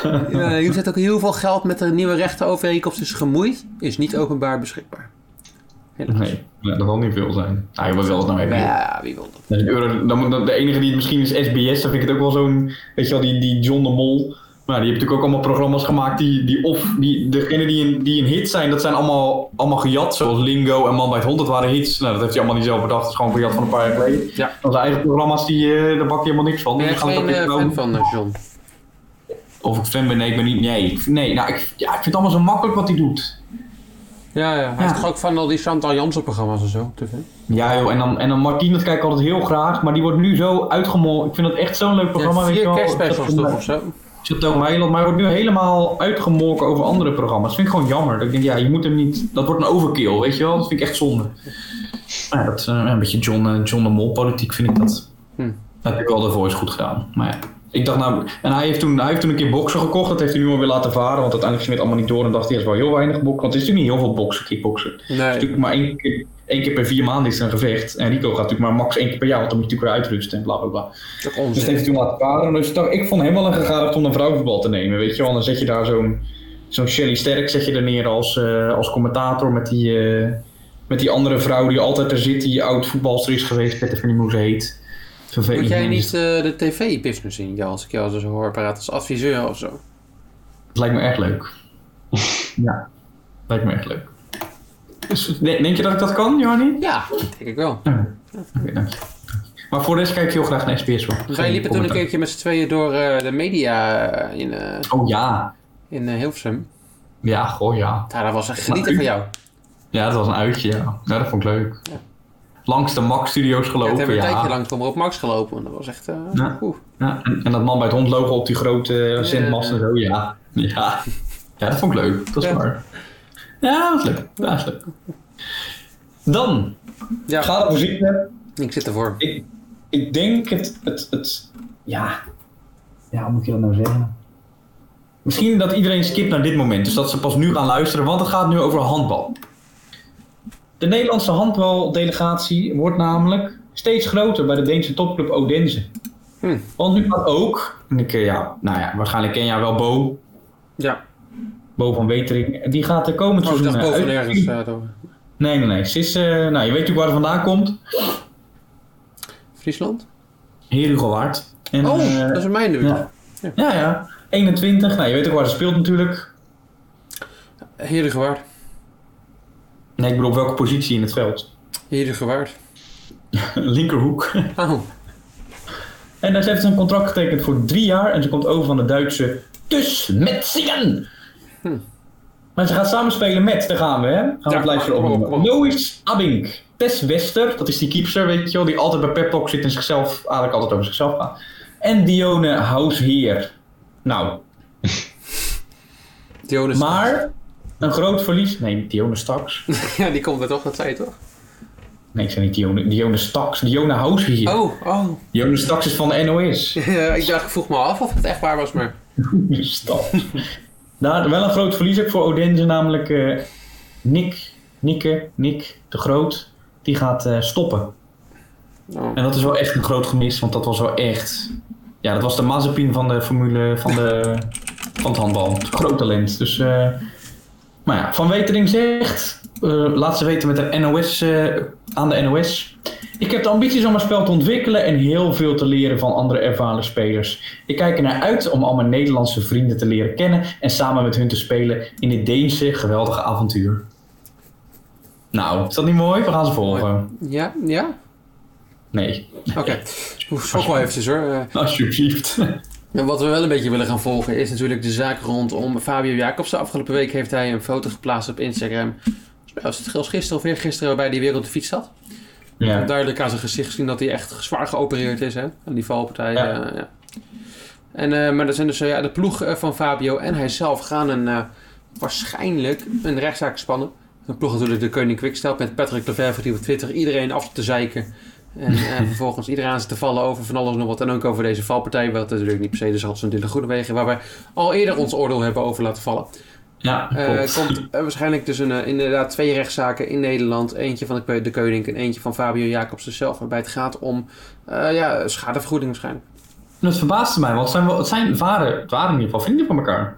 Ja, je zet ook heel veel geld met de nieuwe rechtenovereenkomst is gemoeid. Is niet openbaar beschikbaar. Helaas. Nee, nee, dat zal niet veel zijn. Ah, je wil wel het nou even. Ja, wie wil dat? Dat een euro, dan- de enige die het misschien is SBS, dan vind ik het ook wel zo'n, weet je wel, die, die John de Mol. Maar die heeft natuurlijk ook allemaal programma's gemaakt die, die of, die, degene die een, die een hit zijn, dat zijn allemaal, allemaal gejat. Zoals Lingo en Man bij het Hond, dat waren hits. Nou, dat heeft hij allemaal niet zelf bedacht, dat is gewoon gejat van een paar jaar geleden. Ja. Dan zijn eigen programma's, die, eh, daar bak je helemaal niks van. Ben je gaan geen weer fan van eh, John? Of ik fan ben, nee, ik ben niet, nee. Ik- Nee, nou, ik, ja, ik vind het allemaal zo makkelijk wat hij doet. Ja, ja. Hij Ja. is toch ook van al die Chantal Jansen programma's en zo tv? Ja joh, en dan, en dan Martien, dat kijk ik altijd heel graag, maar die wordt nu zo uitgemol. Ik vind dat echt zo'n leuk programma. Ja, weet je vier wel. kerstspecials toch of zo? Zit ook Meiland, maar hij wordt nu helemaal uitgemolken over andere programma's. Dat vind ik gewoon jammer. Dat ik denk, ja, je moet hem niet... Dat wordt een overkill, weet je wel? Dat vind ik echt zonde. Maar ja, dat is eh, een beetje John, eh, John de Mol politiek, vind ik dat. Hm. Dat heb ik wel de voice goed gedaan. Maar ja, ik dacht nou... En hij heeft toen, hij heeft toen een keer boksen gekocht. Dat heeft hij nu al weer laten varen. Want uiteindelijk ging het allemaal niet door. En dacht hij, is wel heel weinig boksen. Want het is natuurlijk niet heel veel boksen, kickboksen. Het is Nee. natuurlijk maar één keer, één keer per vier maanden is er een gevecht. En Rico gaat natuurlijk maar max één keer per jaar. Want dan moet je natuurlijk weer uitrusten en bla bla bla. Dat Dus dat heeft hij toen laten varen. Dus ik dacht, ik vond hem wel een gegadigd om een vrouwenvoetbal te nemen. Weet je wel, dan zet je daar zo'n zo'n Shelly Sterk zet je er neer als, eh, als commentator met die, eh, met die andere vrouw die altijd er zit, die oud voetbalster is geweest. Ik weet niet hoe ze heet. Vervelend. Moet jij niet eh, de tv-business in, ja, als ik jou zo hoor praten als adviseur of zo? Het lijkt me echt leuk. ja, lijkt me echt leuk. De- denk je dat ik dat kan, Johanny? Ja, denk ik wel. Ja. Oké, dank je. Maar voor de rest kijk ik heel graag naar SBS. hoor. Wij Geen liepen toen een keertje met z'n tweeën door eh, de media in, eh, Oh ja. in eh, Hilversum. Ja, goh ja. Ja, dat was echt genieten van jou. Ja, dat was een uitje, ja. ja dat vond ik leuk. Ja. Langs de Max Studios Ja, gelopen, het hebben we ja. een tijdje lang op Max gelopen. En dat was echt... Ja. Ja, en, en dat man bij het hond logo op die grote uh, zendmast en zo, ja. ja. Ja, dat vond ik leuk. Dat is Ja. waar. Ja, dat is leuk. Ja, dat is leuk. Dan, Ja, ga ervoor zitten. ik zit ervoor. Ik, ik denk het, het, het, ja. Ja, hoe moet je dat nou zeggen? Misschien dat iedereen skipt naar dit moment, dus dat ze pas nu gaan luisteren, want het gaat nu over handbal. De Nederlandse handbaldelegatie wordt namelijk steeds groter bij de Deense topclub Odense. Hm. Want nu gaat ook, en ik, eh, ja, nou ja, waarschijnlijk ken jij wel Bo, Ja, Bo van Wetering, die gaat de komend oh, seizoen boven uit- ergens. eh, door Nee, nee, nee. Ze is, eh, nou, je weet natuurlijk waar ze vandaan komt. Friesland? Herugewaard. En, Oh, eh, dat is mijn buurt. ja. Ja, ja. 21. Nou, je weet ook waar ze speelt natuurlijk. Heerdegewaard. Nee, ik bedoel op welke positie in het veld. Heerdegewaard. Linkerhoek. Oh, En daar heeft ze een contract getekend voor drie jaar. En ze komt over van de Duitse Metzingen. Hm. Maar ze gaat samen spelen met, daar gaan we hè. Gaan we Ja, het lijstje opnoemen. Lois Abink. Tess Wester, dat is die keepster, weet je wel. Die altijd bij Pep Talk zit en zichzelf, eigenlijk altijd over zichzelf gaat. En Dione Hausheer. Nou, Jonas. maar een groot verlies. Nee, Dione Staks. Ja, die komt er toch, dat zei je toch? Nee, ik zei niet Dione, Dione Staks. Dione Hausheer. Oh, oh. Dione Staks is van de NOS. Ja, ik dacht, ik vroeg me af of het echt waar was, maar... Stap. Daar wel een groot verlies ook voor Odense, namelijk eh, Nick, Nikke, Nick de Groot. Die gaat eh, stoppen. Oh. En dat is wel echt een groot gemis, want dat was wel echt. Ja, dat was de Mazepin van de formule van, de, van het handbal. Groot talent. Dus, eh, maar ja, Van Wetering zegt, eh, laat ze weten met de NOS, eh, aan de NOS. Ik heb de ambities om mijn spel te ontwikkelen en heel veel te leren van andere ervaren spelers. Ik kijk er naar uit om al mijn Nederlandse vrienden te leren kennen en samen met hun te spelen in dit Deense geweldige avontuur. Nou, is dat niet mooi? We gaan ze volgen. Ja, ja? Nee, Oké. Schrok wel eventjes hoor. Alsjeblieft. En wat we wel een beetje willen gaan volgen is natuurlijk de zaak rondom Fabio Jacobsen. Afgelopen week heeft hij een foto geplaatst op Instagram. Was het gisteren of weer gisteren waarbij hij weer op de fiets zat. Ja. Duidelijk aan zijn gezicht zien dat hij echt zwaar geopereerd is hè, aan die valpartij. Ja. eh, ja. En, eh, maar er zijn dus eh, ja, de ploeg van Fabio en hij zelf gaan een, waarschijnlijk een rechtszaak spannen. De ploeg natuurlijk de Koning Quickstep met Patrick Lefevre die op Twitter iedereen af te zeiken. En eh, vervolgens iedereen aan ze te vallen over van alles en nog wat. En ook over deze valpartij, wat natuurlijk niet per se de schat van Dylan Groenewegen, waar wij al eerder ons oordeel hebben over laten vallen. Ja, Eh komt eh, waarschijnlijk dus een, inderdaad twee rechtszaken in Nederland. Eentje van de, de Koning en eentje van Fabio Jacobsen zelf. Waarbij het gaat om ja, schadevergoeding waarschijnlijk. En dat verbaasde mij, want het zijn, het zijn waren, het waren in ieder geval vrienden van elkaar.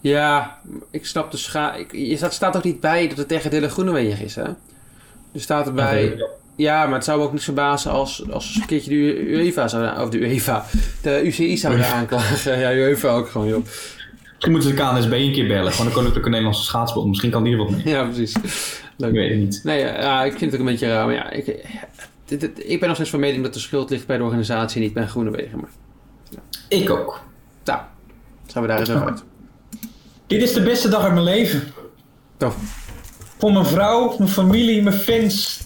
Ja, ik snap de scha... Ik, je staat, staat ook niet bij dat het tegen Dylan Groenewegen is, hè? Er staat erbij... Ja, maar het zou me ook niet verbazen als, als een keertje de UEFA zou... Of de UEFA. De UCI zou er aanklagen. Ja, UEFA ook gewoon, joh. Misschien moeten ze de KNSB een keer bellen, gewoon de Koninklijke Nederlandse Schaatsbond. Misschien kan die er wat mee. Ja, precies. Leuk. Ik weet het niet. Nee, ja, ik vind het ook een beetje raar. Maar ja, ik, dit- dit- ik ben nog steeds van mening dat de schuld ligt bij de organisatie en niet bij Groenewegen. Maar Ik ook. nou, zijn we daar eens over uit. Dit is de beste dag uit mijn leven. Tof. Voor mijn vrouw, mijn familie, mijn fans.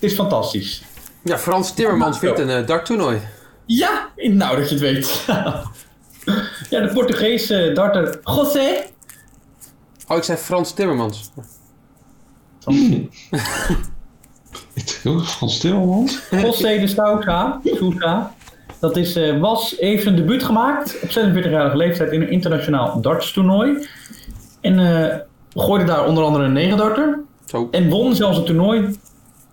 Het is, fantastisch. Ja, Frans Timmermans wint een eh, darttoernooi. Ja, nou dat je het weet. ja, de Portugese darter José. Oh, ik zei Frans Timmermans. Ik dacht, Frans Timmermans? José de Sousa. Sousa. Dat is, eh, was, heeft een debuut gemaakt op 46-jarige leeftijd in een internationaal dartstoernooi. En eh, gooide daar onder andere een negendarter. Zo. En won zelfs het toernooi.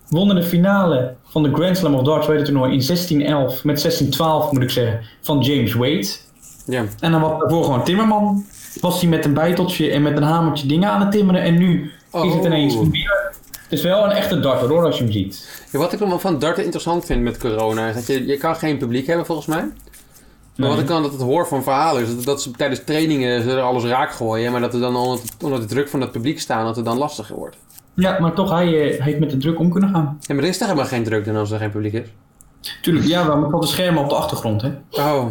Won in de finale van de Grand Slam of Darts tweede toernooi in 16-11 met 16-12 moet ik zeggen van James Wade. Ja. En dan was daarvoor gewoon Timmerman. Was hij met een bijteltje en met een hamertje dingen aan het timmeren. En nu is het Oh. ineens weer. Het is wel een echte darter hoor als je hem ziet. Ja, wat ik nog wel van darten interessant vind met corona is dat je, je kan geen publiek hebben volgens mij. Maar wat ik dan dat het hoor van verhalen is dat, dat ze tijdens trainingen ze er alles raak gooien, maar dat er dan onder, onder de druk van het publiek staan dat het dan lastiger wordt. Ja, maar toch, hij, eh, hij heeft met de druk om kunnen gaan. Ja, maar er is toch helemaal geen druk dan als er geen publiek is? Tuurlijk, ja, maar met de schermen op de achtergrond hè. Oh,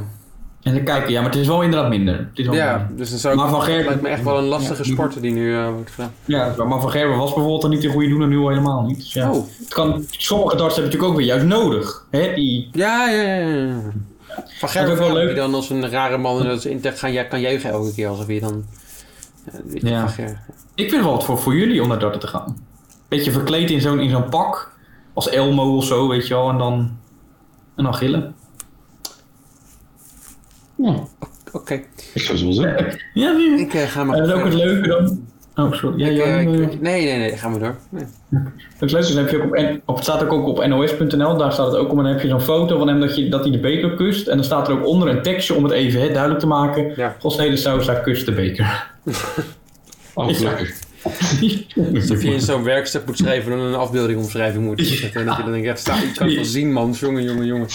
En dan kijken, ja, maar het is wel inderdaad minder. Het is wel ja, minder. dus dan zou ik, Maar Van Gerwen- lijkt me echt wel een lastige Ja. sport die nu eh, wordt gedaan. Ja, maar Van Gerwen was bijvoorbeeld dan niet de goede doen en nu al helemaal niet. Dus ja. Oh, Het kan, sommige darts hebben natuurlijk ook weer juist nodig. Hè? Die, ja, ja, ja. ja. Van ook wel leuk. dan als een rare man in tech gaan, ja, kan juichen elke keer alsof je dan... Ja, ik vind wel wat voor, voor jullie om naar darten te gaan. Beetje verkleed in zo'n in zo'n pak. Als Elmo of zo, weet je wel. En dan, en dan gillen. Ja, Oké, ik zou het wel zeggen. Ja, ik eh, ga maar... Dat is ook het leuke dan. Oh, sorry. Ja, Ik, ja, eh, ja, ja. ik- nee, nee, nee, gaan we door. Nee. Het leuke is, dan heb je ook op, N- op, het staat ook op nos.nl, daar staat het ook om. En dan heb je zo'n foto van hem dat, je, dat hij de beker kust. En dan staat er ook onder een tekstje om het even hè, duidelijk te maken. Ja. Gosnede Sousa kust de beker. Oh, Ja. gelukkig. Alsof je in zo'n werkstuk moet schrijven en een afbeelding omschrijving moet zetten. En dat je dan denkt, ja, sta, ik kan het wel zien man, jongen, jongen, jongen.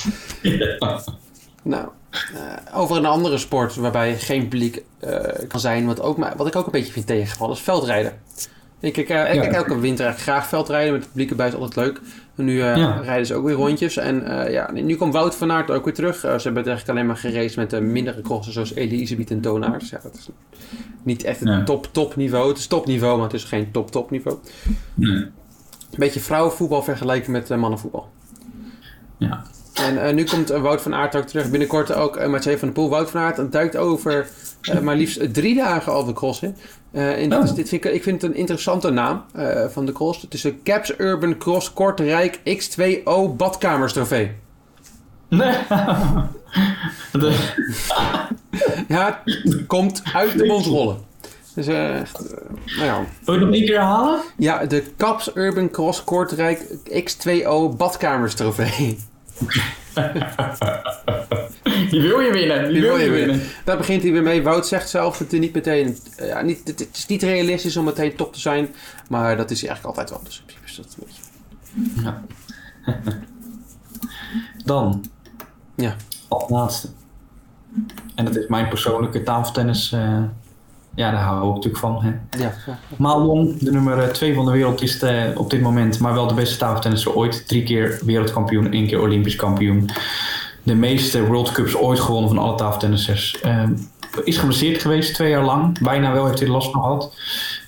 Nou, eh, over een andere sport waarbij geen publiek eh, kan zijn, wat, ook, maar- wat ik ook een beetje vind tegengevallen, is veldrijden. Ik kijk, eh, Ja. kijk elke winter eigenlijk graag veldrijden, met het publiek erbij is altijd leuk. En nu Ja. rijden ze ook weer rondjes. En ja, nu komt Wout van Aert ook weer terug. Ze hebben het eigenlijk alleen maar geraced met de mindere crossen zoals Elisabeth en Toonaert. Dus ja, dat is niet echt het Ja. top top niveau. Het is topniveau, maar het is geen top top niveau. Nee. Een beetje vrouwenvoetbal vergelijken met mannenvoetbal. Ja. En eh, nu komt eh, Wout van Aert ook terug. Binnenkort ook uh, Mathieu van der Poel. Wout van Aert duikt over maar liefst drie dagen al de cross in. En Oh. is, dit vind ik, ik vind het een interessante naam van de cross. Het is de Caps Urban Cross Kortrijk X2O Badkamers trofee. Nee. De- Ja, het komt uit de mond rollen. Dus eh, nou ja. Wil je het nog één keer herhalen? ja, de Caps Urban Cross Kortrijk X2O Badkamers trofee. Die wil je winnen. Die, wil je winnen. Daar begint hij weer mee. Wout zegt zelf dat hij niet meteen. eh, Ja, niet, het, het is niet realistisch om meteen top te zijn. Maar dat is hij eigenlijk altijd wel. Dus is dat een beetje. Ja. Dan. Ja. Als laatste. En dat is mijn persoonlijke tafeltennis. eh, ja, daar hou ik natuurlijk van. Hè. Ja, de nummer 2 van de wereld, is de- op dit moment, maar wel de beste tafeltennisser ooit. Drie keer wereldkampioen, één keer olympisch kampioen. De meeste World Cups ooit gewonnen van alle tafeltennissers. Ehm, is geblesseerd geweest, twee jaar lang. Bijna wel heeft hij last van gehad.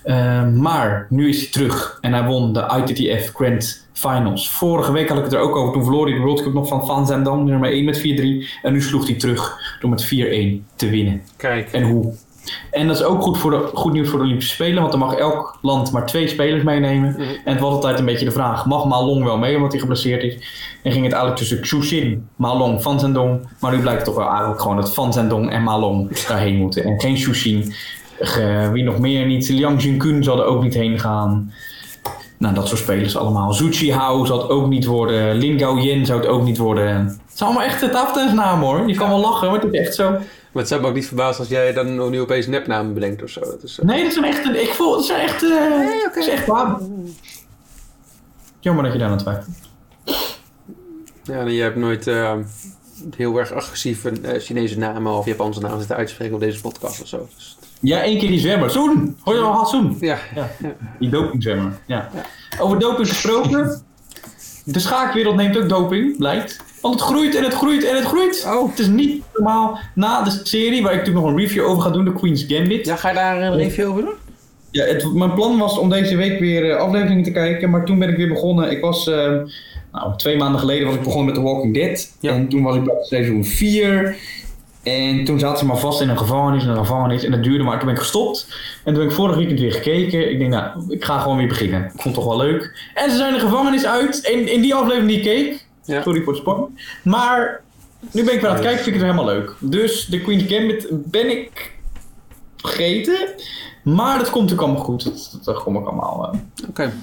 Ehm, maar nu is hij terug en hij won de ITTF Grand Finals. Vorige week had ik het er ook over. Toen verloor hij de World Cup nog van Van Zandam, nummer 1 met 4-3. En nu sloeg hij terug door met 4-1 te winnen. Kijk. En hoe. En dat is ook goed, voor de, goed nieuws voor de Olympische Spelen, want dan mag elk land maar twee spelers meenemen. Mhm. En het was altijd een beetje de vraag, mag Malong wel mee omdat hij geblesseerd is? En ging het eigenlijk tussen Xushin, Malong, Van Zendong. Maar nu blijkt het toch wel eigenlijk gewoon dat Van Zendong en Malong daarheen moeten. En geen Xushin. Ge- wie nog meer niet. Liang Jinkun zal er ook niet heen gaan. Nou, dat soort spelers allemaal. Zuchi Hao zal het ook niet worden. Lin Gao Yin zou het ook niet worden. Het zijn allemaal echt namen hoor. Je kan wel lachen, maar het is echt zo. Maar het zou me ook niet verbazen als jij dan nu opeens nepnamen bedenkt of zo. Dat is, eh, Nee, dat zijn echt... Ik voel... Dat zijn echt... eh dat is echt waar. Jammer dat je daar aan twijfelt. Ja, en je hebt nooit eh, heel erg agressieve Chinese namen of Japanse namen zitten uitspreken op deze podcast of zo. Dus, Ja, één keer die zwemmer. Zoen! Hoor je al gehad, Zoen? ja, Ja. Die dopingzwemmer. Ja. Over doping gesproken. De schaakwereld neemt ook doping, blijkt. Want het groeit en het groeit en het groeit. Oh. Het is niet normaal. Na de serie, waar ik natuurlijk nog een review over ga doen, de Queen's Gambit. ja, ga je daar een review over doen? Ja, het, mijn plan was om deze week weer eh, afleveringen te kijken, maar toen ben ik weer begonnen. Ik was, eh, nou, twee maanden geleden was ik begonnen met The Walking Dead. Ja. En toen was ik bij seizoen 4. En toen zaten ze maar vast in een gevangenis, in een gevangenis. En dat duurde maar. Toen ben ik gestopt. En toen ben ik vorig weekend weer gekeken. Ik denk, nou, ik ga gewoon weer beginnen. Ik vond het toch wel leuk. En ze zijn de gevangenis uit. In die aflevering die ik keek. Ja. Sorry voor het spoiler. Maar nu ben ik weer aan het kijken, vind ik het helemaal leuk. Dus de Queen's Gambit ben ik vergeten. Maar dat komt natuurlijk allemaal goed. Dat, dat kom ik allemaal. eh. Oké.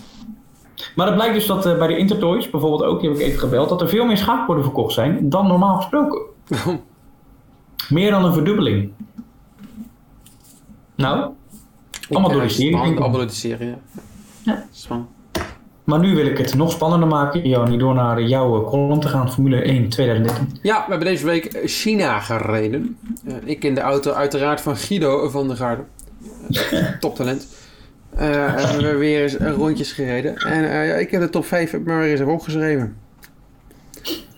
Maar het blijkt dus dat eh, bij de Intertoys bijvoorbeeld ook, die heb ik even gebeld, dat er veel meer schaakborden verkocht zijn dan normaal gesproken. Meer dan een verdubbeling. Nou, allemaal door de serie. denk ik. Allemaal door de serie, ja. Ja. Spannend. Maar nu wil ik het nog spannender maken, Joni, door naar jouw eh, column te gaan, Formule 1 2013. Ja, we hebben deze week China gereden. Eh, ik in de auto uiteraard van Guido van der Garde. Eh, toptalent. Eh, en we hebben weer eens rondjes gereden. En ja, ik heb de top 5 maar weer eens even opgeschreven.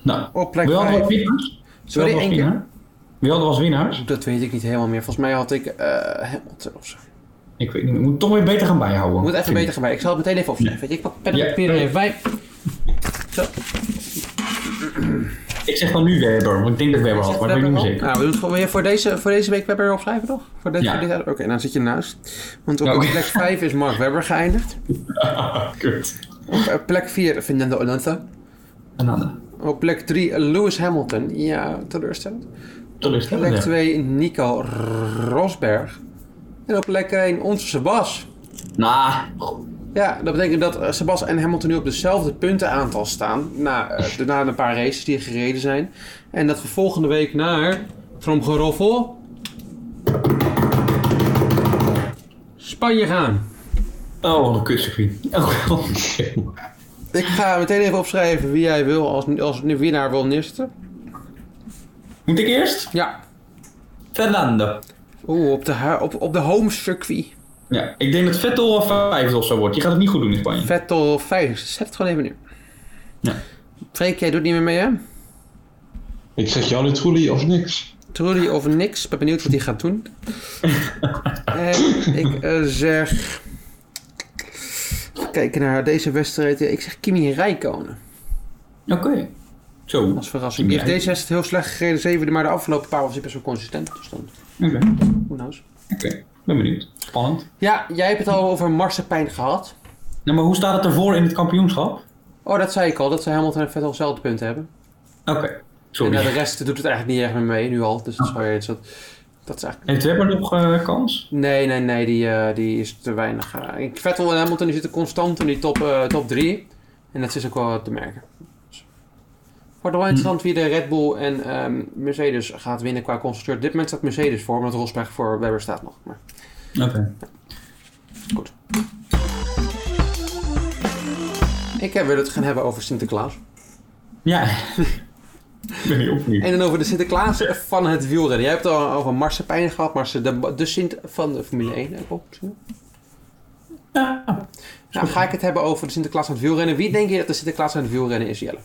Nou, Op plek wie hadden was 5. winnaars? Sorry, één keer. Wie hadden was winnaars? Dat weet ik niet helemaal meer. Volgens mij had ik eh Hamilton of zo. Ik weet niet, ik moet toch weer beter gaan bijhouden. Ik moet even beter gaan bij. Ik zal het meteen even opschrijven. Weet je, ik pak pen en papier er even bij. Zo. Ik zeg dan nu Weber, want ik denk dat Weber had, maar ik weet niet meer zeker. Nou, we doen het gewoon weer voor deze, voor deze week Webber opschrijven, toch? Voor deze, Ja. dit- Oké, dan zit je naast. Want op oké. plek 5 is Mark Webber geëindigd. Kut. Op eh, plek 4 Fernando Alonso. Dan Op plek 3 Lewis Hamilton. Ja, teleurstellend. teleurstellend. Plek ja. 2 Nico Rosberg. En op plek 1 onze Sebas. Nou, Ja, dat betekent dat eh, Sebas en Hamilton nu op dezelfde puntenaantal staan. Na, eh, na een paar races die gereden zijn. En dat we volgende week naar From Geroffel Spanje gaan. oh, wat een kutcircuit. Oh, Ik ga meteen even opschrijven wie jij wil als, als winnaar wil neerzetten. Moet ik eerst? Ja. Fernando. Oeh, op de, op, op de home circuit. Ja, ik denk dat Vettel vijfde of zo wordt. Je gaat het niet goed doen in Spanje. Vettel 5. Zet het gewoon even nu. Ja. Freek, jij doet niet meer mee hè? Ik zeg jou nu Trulli of niks. Trudy of niks. Ik ben benieuwd wat hij gaat doen. en ik eh, zeg... Kijken naar deze wedstrijd. Ik zeg Kimi Räikkönen. Oké. Zo. Als verrassing. Kimi Die heeft deze wedstrijd heel slecht gereden. Zevende, maar de afgelopen paar was hij best wel consistent. Dus dan, Oké. who knows. Oké. Ben benieuwd. Spannend. Ja, jij hebt het al over marsepein gehad. Nou, maar hoe staat het ervoor in het kampioenschap? Oh, dat zei ik al. Dat ze Hamilton en Vettel dezelfde punten hebben. Oké. Sorry. En eh, de rest doet het eigenlijk niet echt meer mee, nu al. Dus dat, zou je, dat, dat is eigenlijk... Heeft Webber nog eh, kans? Nee, nee, nee, die, eh, die is te weinig. eh. Vettel en Hamilton die zitten constant in die top, top drie. En dat is ook wel te merken. Wordt wel interessant wie de Red Bull en ehm, Mercedes gaat winnen qua constructeur. Op dit moment staat Mercedes voor, omdat Rosberg voor Webber staat nog. Maar Oké. goed. Ik eh, wil het gaan hebben over Sinterklaas. Ja. ik ben heel benieuwd. En dan over de Sinterklaas van het wielrennen. Jij hebt het al over Marsepein gehad, maar de, de Sint van de Formule 1. ook al misschien? Ja. Nou, ga ik het hebben over de Sinterklaas aan het wielrennen. Wie denk je dat de Sinterklaas aan het wielrennen is, Jelle?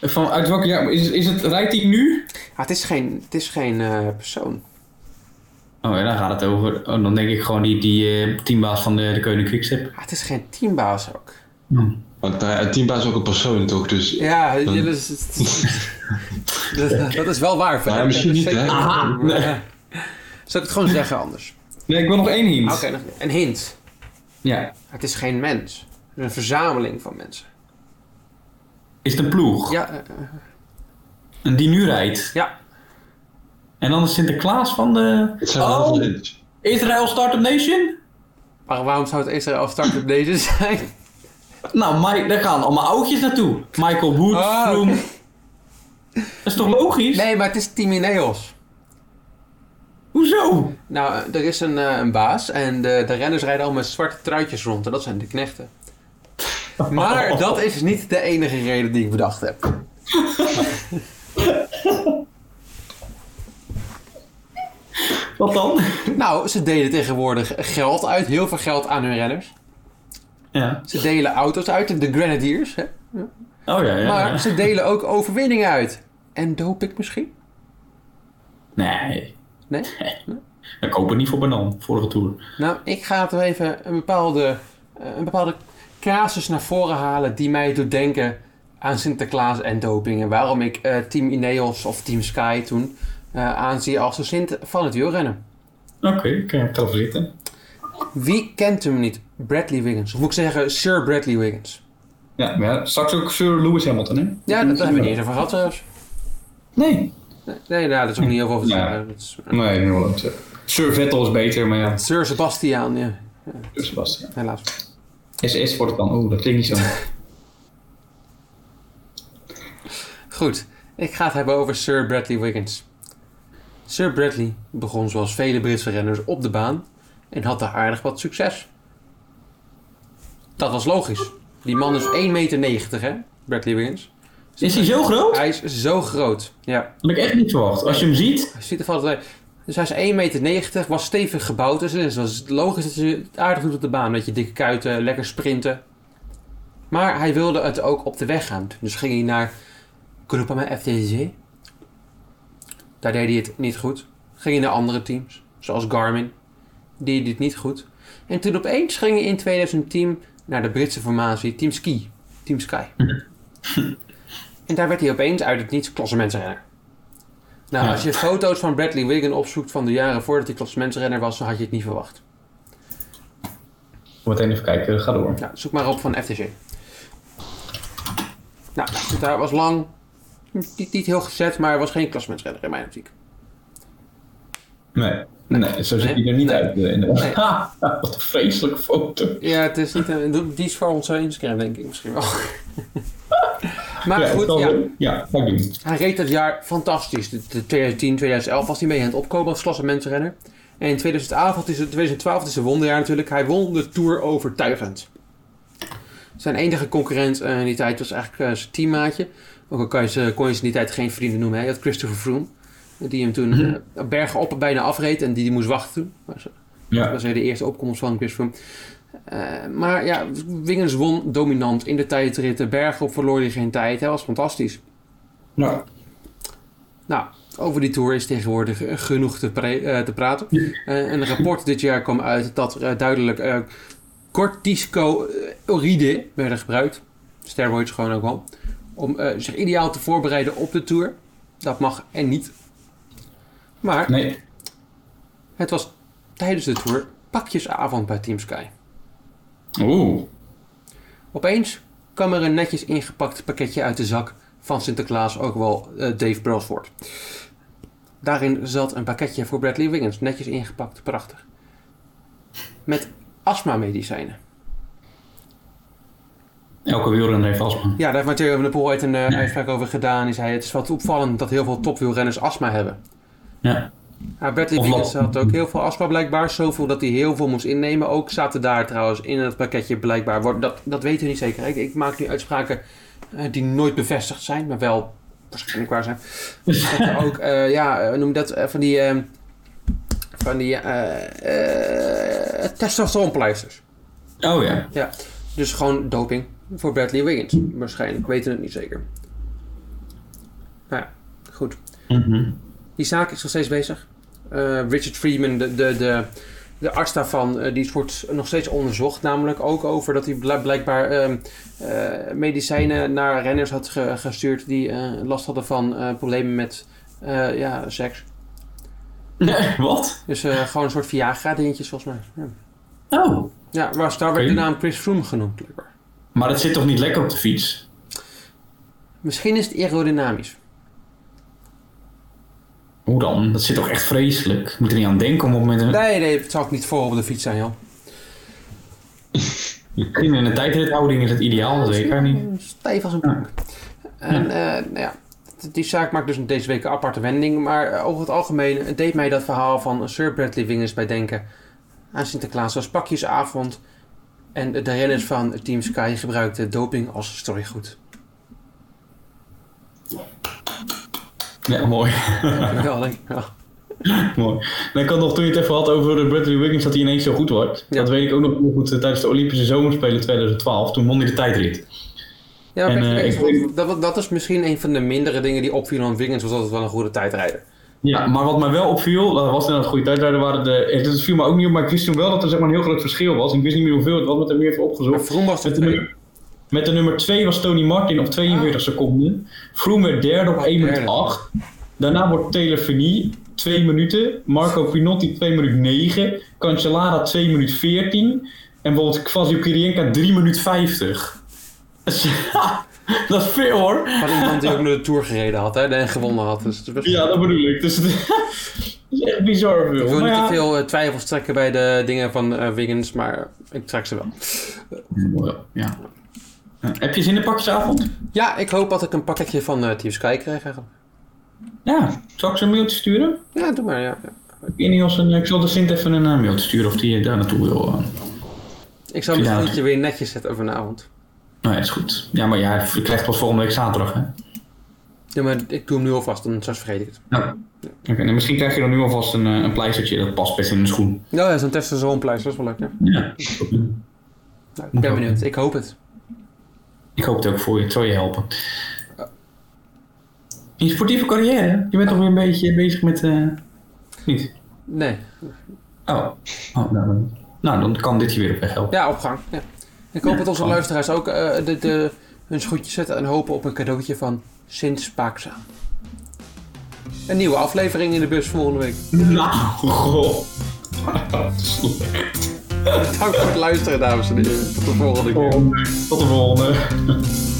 Van, uit welke jaar? Is, is het, rijdt hij nu? Ah, het is geen, het is geen eh, persoon. Oh ja, dan gaat het over. Oh, dan denk ik gewoon die, die eh, teambaas van de, de Keuning Quickstep. Ah, het is geen teambaas ook. Want uh, een teambaas is ook een persoon toch? Dus Ja, Jelle is- dat, dat is wel waar. Ja, misschien niet, hè? Aha. Nee. Zal ik het gewoon zeggen anders? Nee, ik wil nog één hint. Oké, een hint. Ja. Het is geen mens. Het is een verzameling van mensen. Is het een ploeg? Ja, En die nu rijdt. ja. En dan is Sinterklaas van de... het zijn Oh. Israel Startup Nation? Maar waarom zou het Israël starten deze zijn? Nou, Mike, daar gaan allemaal oudjes naartoe. Michael Woods, Oh. Dat is toch logisch? Nee, maar het is Team Ineos. Hoezo? Nou, er is een, eh, een baas en de, de renners rijden al met zwarte truitjes rond. En dat zijn de knechten. Maar dat is niet de enige reden die ik bedacht heb. Wat dan? Nou, ze delen tegenwoordig geld uit. Heel veel geld aan hun renners. Ja. Ze delen auto's uit. De Grenadiers. Hè? Oh ja, ja. Maar ja. ze delen ook overwinningen uit. En doop ik misschien? Nee. Nee? Ik koop het niet voor Banan, vorige tour. Nou, ik ga toch even een bepaalde, eh, een bepaalde casus naar voren halen die mij doet denken aan Sinterklaas en doping. En waarom ik eh, Team Ineos of Team Sky toen eh, aanzie als de Sint van het wielrennen. Oké, ik kan het even zitten. Wie kent hem niet? Bradley Wiggins. Of moet ik zeggen Sir Bradley Wiggins. Ja, maar ja, straks ook Sir Lewis Hamilton, hè? Ja, dat hebben we niet eens over gehad trouwens. Nee. Nee, nou, dat is ook niet heel veel over te Ja. zeggen. Dat is, eh, Nee, niet. Sir Vettel is beter, maar ja, Sir Sebastian, ja. Sir Sebastian. Helaas. SS wordt het dan. Oeh, dat klinkt niet zo. Goed, ik ga het hebben over Sir Bradley Wiggins. Sir Bradley begon zoals vele Britse renners op de baan en had daar aardig wat succes. Dat was logisch. Die man is 1,90 meter, hè? Bradley Wiggins. Is hij zo groot? Hij is zo groot. Ja, Dat had ik echt niet verwacht. Als je hem ziet. hij ziet er uit. Dus hij is 1,90 meter, was stevig gebouwd. Dus het was logisch dat hij het aardig doet op de baan. Met je dikke kuiten, lekker sprinten. Maar hij wilde het ook op de weg gaan. Dus ging hij naar Groupama FDG. Daar deed hij het niet goed. Ging hij naar andere teams, zoals Garmin. Die deed het niet goed. En toen opeens ging hij in 2010 naar de Britse formatie Team Ski. Team Sky. en daar werd hij opeens uit het niets klassementsrenner. Nou, Ja. als je foto's van Bradley Wiggin opzoekt van de jaren voordat hij klassementsrenner was, dan had je het niet verwacht. Meteen even kijken, ga door. Nou, zoek maar op van FTG. Nou, dus daar was lang niet, niet heel gezet, maar er was geen klassementsrenner in mijn optiek. Nee. Nee, zo ziet hij er niet Nee. uit. eh, inderdaad. Nee. Ha, wat een vreselijke foto. Ja, het is niet een, die is voor onze Instagram, denk ik misschien wel. maar ja, goed, ja. Ja, doen. Hij reed dat jaar fantastisch. De, de 2010, 2011 was hij mee aan het opkomen als klassementsrenner. En in 2012 had hij zijn, 2012 is zijn wonderjaar natuurlijk. Hij won de Tour overtuigend. Zijn enige concurrent eh, in die tijd was eigenlijk eh, zijn teammaatje. Ook al kan je ze, kon je ze in die tijd geen vrienden noemen. Hij had Christopher Froome. Die hem toen Mhm. eh, bergen op bijna afreed en die, die moest wachten toen. Dat was- Dat Ja. was de eerste opkomst van Chris Froome. Eh, maar ja, Wiggins won dominant in de tijdritten. Bergen op verloor hij geen tijd. Hij was fantastisch. Nou, Nou, over die tour is tegenwoordig eh, genoeg te, eh, te praten. Een rapport dit jaar kwam uit dat duidelijk corticosteroïden werden gebruikt. Steroids gewoon ook wel. Om eh, zich ideaal te voorbereiden op de tour. Dat mag en niet. Maar nee. het was tijdens de tour pakjesavond bij Team Sky. Oeh. Opeens kwam er een netjes ingepakt pakketje uit de zak van Sinterklaas, ook wel eh, Dave Brailsford. Daarin zat een pakketje voor Bradley Wiggins, netjes ingepakt, prachtig. Met astma-medicijnen. Elke wielrenner heeft astma. Ja, daar heeft Matteo van der Poel ooit een eh, uitspraak over gedaan. Die zei, het is wat opvallend dat heel veel topwielrenners astma hebben. Ja. Ja, Bradley Wiggins had ook heel veel astma blijkbaar. Zoveel dat hij heel veel moest innemen. Ook zaten daar trouwens in het pakketje blijkbaar. Dat, dat weten we niet zeker. Ik, ik maak nu uitspraken eh, die nooit bevestigd zijn. Maar wel waarschijnlijk waar zijn. dat er ook, eh, ja, eh, noem dat, van die... eh, van die testosteronpleisters. Oh ja. Ja, dus gewoon doping voor Bradley Wiggins. Waarschijnlijk, we weten het niet zeker. Nou ja, goed. Mhm. Die zaak is nog steeds bezig. Eh, Richard Freeman, de, de, de, de arts daarvan, eh, die wordt nog steeds onderzocht. Namelijk ook over dat hij bl- blijkbaar ehm, eh, medicijnen naar renners had ge- gestuurd die last hadden van problemen met ja, seks. Nee, wat? Dus gewoon een soort Viagra-dingetjes volgens mij. Ja, Oh. ja was, daar werd de naam Chris Froome genoemd. blijkbaar. Maar dat zit toch niet lekker op de fiets? Misschien is het aerodynamisch. Hoe dan? Dat zit toch echt vreselijk? Ik moet er niet aan denken om op met een... Nee, nee, het zal ook niet voor op de fiets zijn, joh. In een tijdrithouding is het ideaal, dat weet ik niet. Stijf als een plank. En eh, nou ja, die zaak maakt dus deze week een aparte wending. Maar eh, over het algemeen deed mij dat verhaal van Sir Bradley Wiggins bij denken aan Sinterklaas als pakjesavond. En de renners van Team Sky gebruikten doping als storygoed. Ja, mooi. Denk ik wel. mooi. En ik had nog toen je het even had over de Bradley Wiggins dat hij ineens zo goed wordt. Ja. Dat weet ik ook nog heel goed eh, tijdens de Olympische Zomerspelen 2012. Toen won hij de tijdrit. Ja, En, eh, ik- dat, dat is misschien een van de mindere dingen die opvielen. Want Wiggins was altijd wel een goede tijdrijder. Ja, maar wat mij wel opviel, dat was inderdaad een goede tijdrijder, waren de... Dat viel me ook niet op, maar ik wist toen wel dat er zeg maar, een heel groot verschil was. Ik wist niet meer hoeveel het was, maar ik heb hem even opgezocht. Vroom was tweede. nummer, met de nummer 2 was Tony Martin op 42 seconden. Froome werd derde op Oh, 1 minuut derde. 8. Daarna wordt Taylor Finney 2 minuten. Marco Pinotti 2 minuut 9. Cancellara 2 minuut 14. En bijvoorbeeld Kwasi Kirienka 3 minuut 50. Dat is, veel hoor. Van iemand die ook naar de Tour gereden had hè, en gewonnen had. Dus het is best Ja, dat bedoel ik. Dus het is echt bizar veel. Ik wil Maar niet ja. te veel eh, twijfels trekken bij de dingen van eh, Wiggins, maar ik trek ze wel. Ja. Heb je zin in pakjesavond? Ja, ik hoop dat ik een pakketje van eh Team Sky krijg eigenlijk. Ja. Zal ik ze een mailtje sturen? Ja, doe maar, ja. Ik weet niet of ik zal de Sint even een eh, mailtje sturen of die daar naartoe wil. eh. Ik zal mijn voetje weer netjes zetten vanavond. Nou ja, is goed. Ja, maar ja, je krijgt pas volgende week zaterdag, hè? Ja, maar ik doe hem nu alvast, dan straks vergeet ik het. Ja. Oké, nou, misschien krijg je dan nu alvast een, eh, een pleistertje dat past best in de schoen. Nou ja, zo'n testen zo'n pleister, dat is wel leuk, ja. Ja. Nou, ik ben benieuwd, ik hoop het. Ik hoop het ook voor je. Het zal je helpen. Je sportieve carrière? Je bent toch weer een beetje bezig met... eh, Niet? Nee, Oh. oh nou, dan, nou, dan kan dit je weer op weg helpen. ja, op gang. Ja. Ik hoop Ja, dat onze luisteraars ook eh, de, de, hun schoentje zetten en hopen op een cadeautje van Sint Spaakzaam. Een nieuwe aflevering in de bus volgende week. Nou, goh. Dank voor het luisteren, dames en heren. Tot de volgende keer. Tot de volgende.